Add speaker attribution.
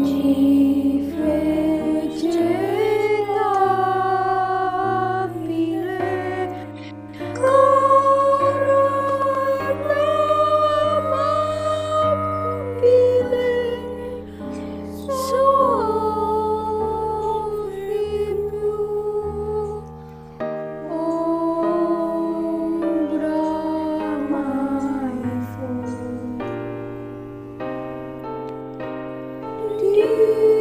Speaker 1: deep. you.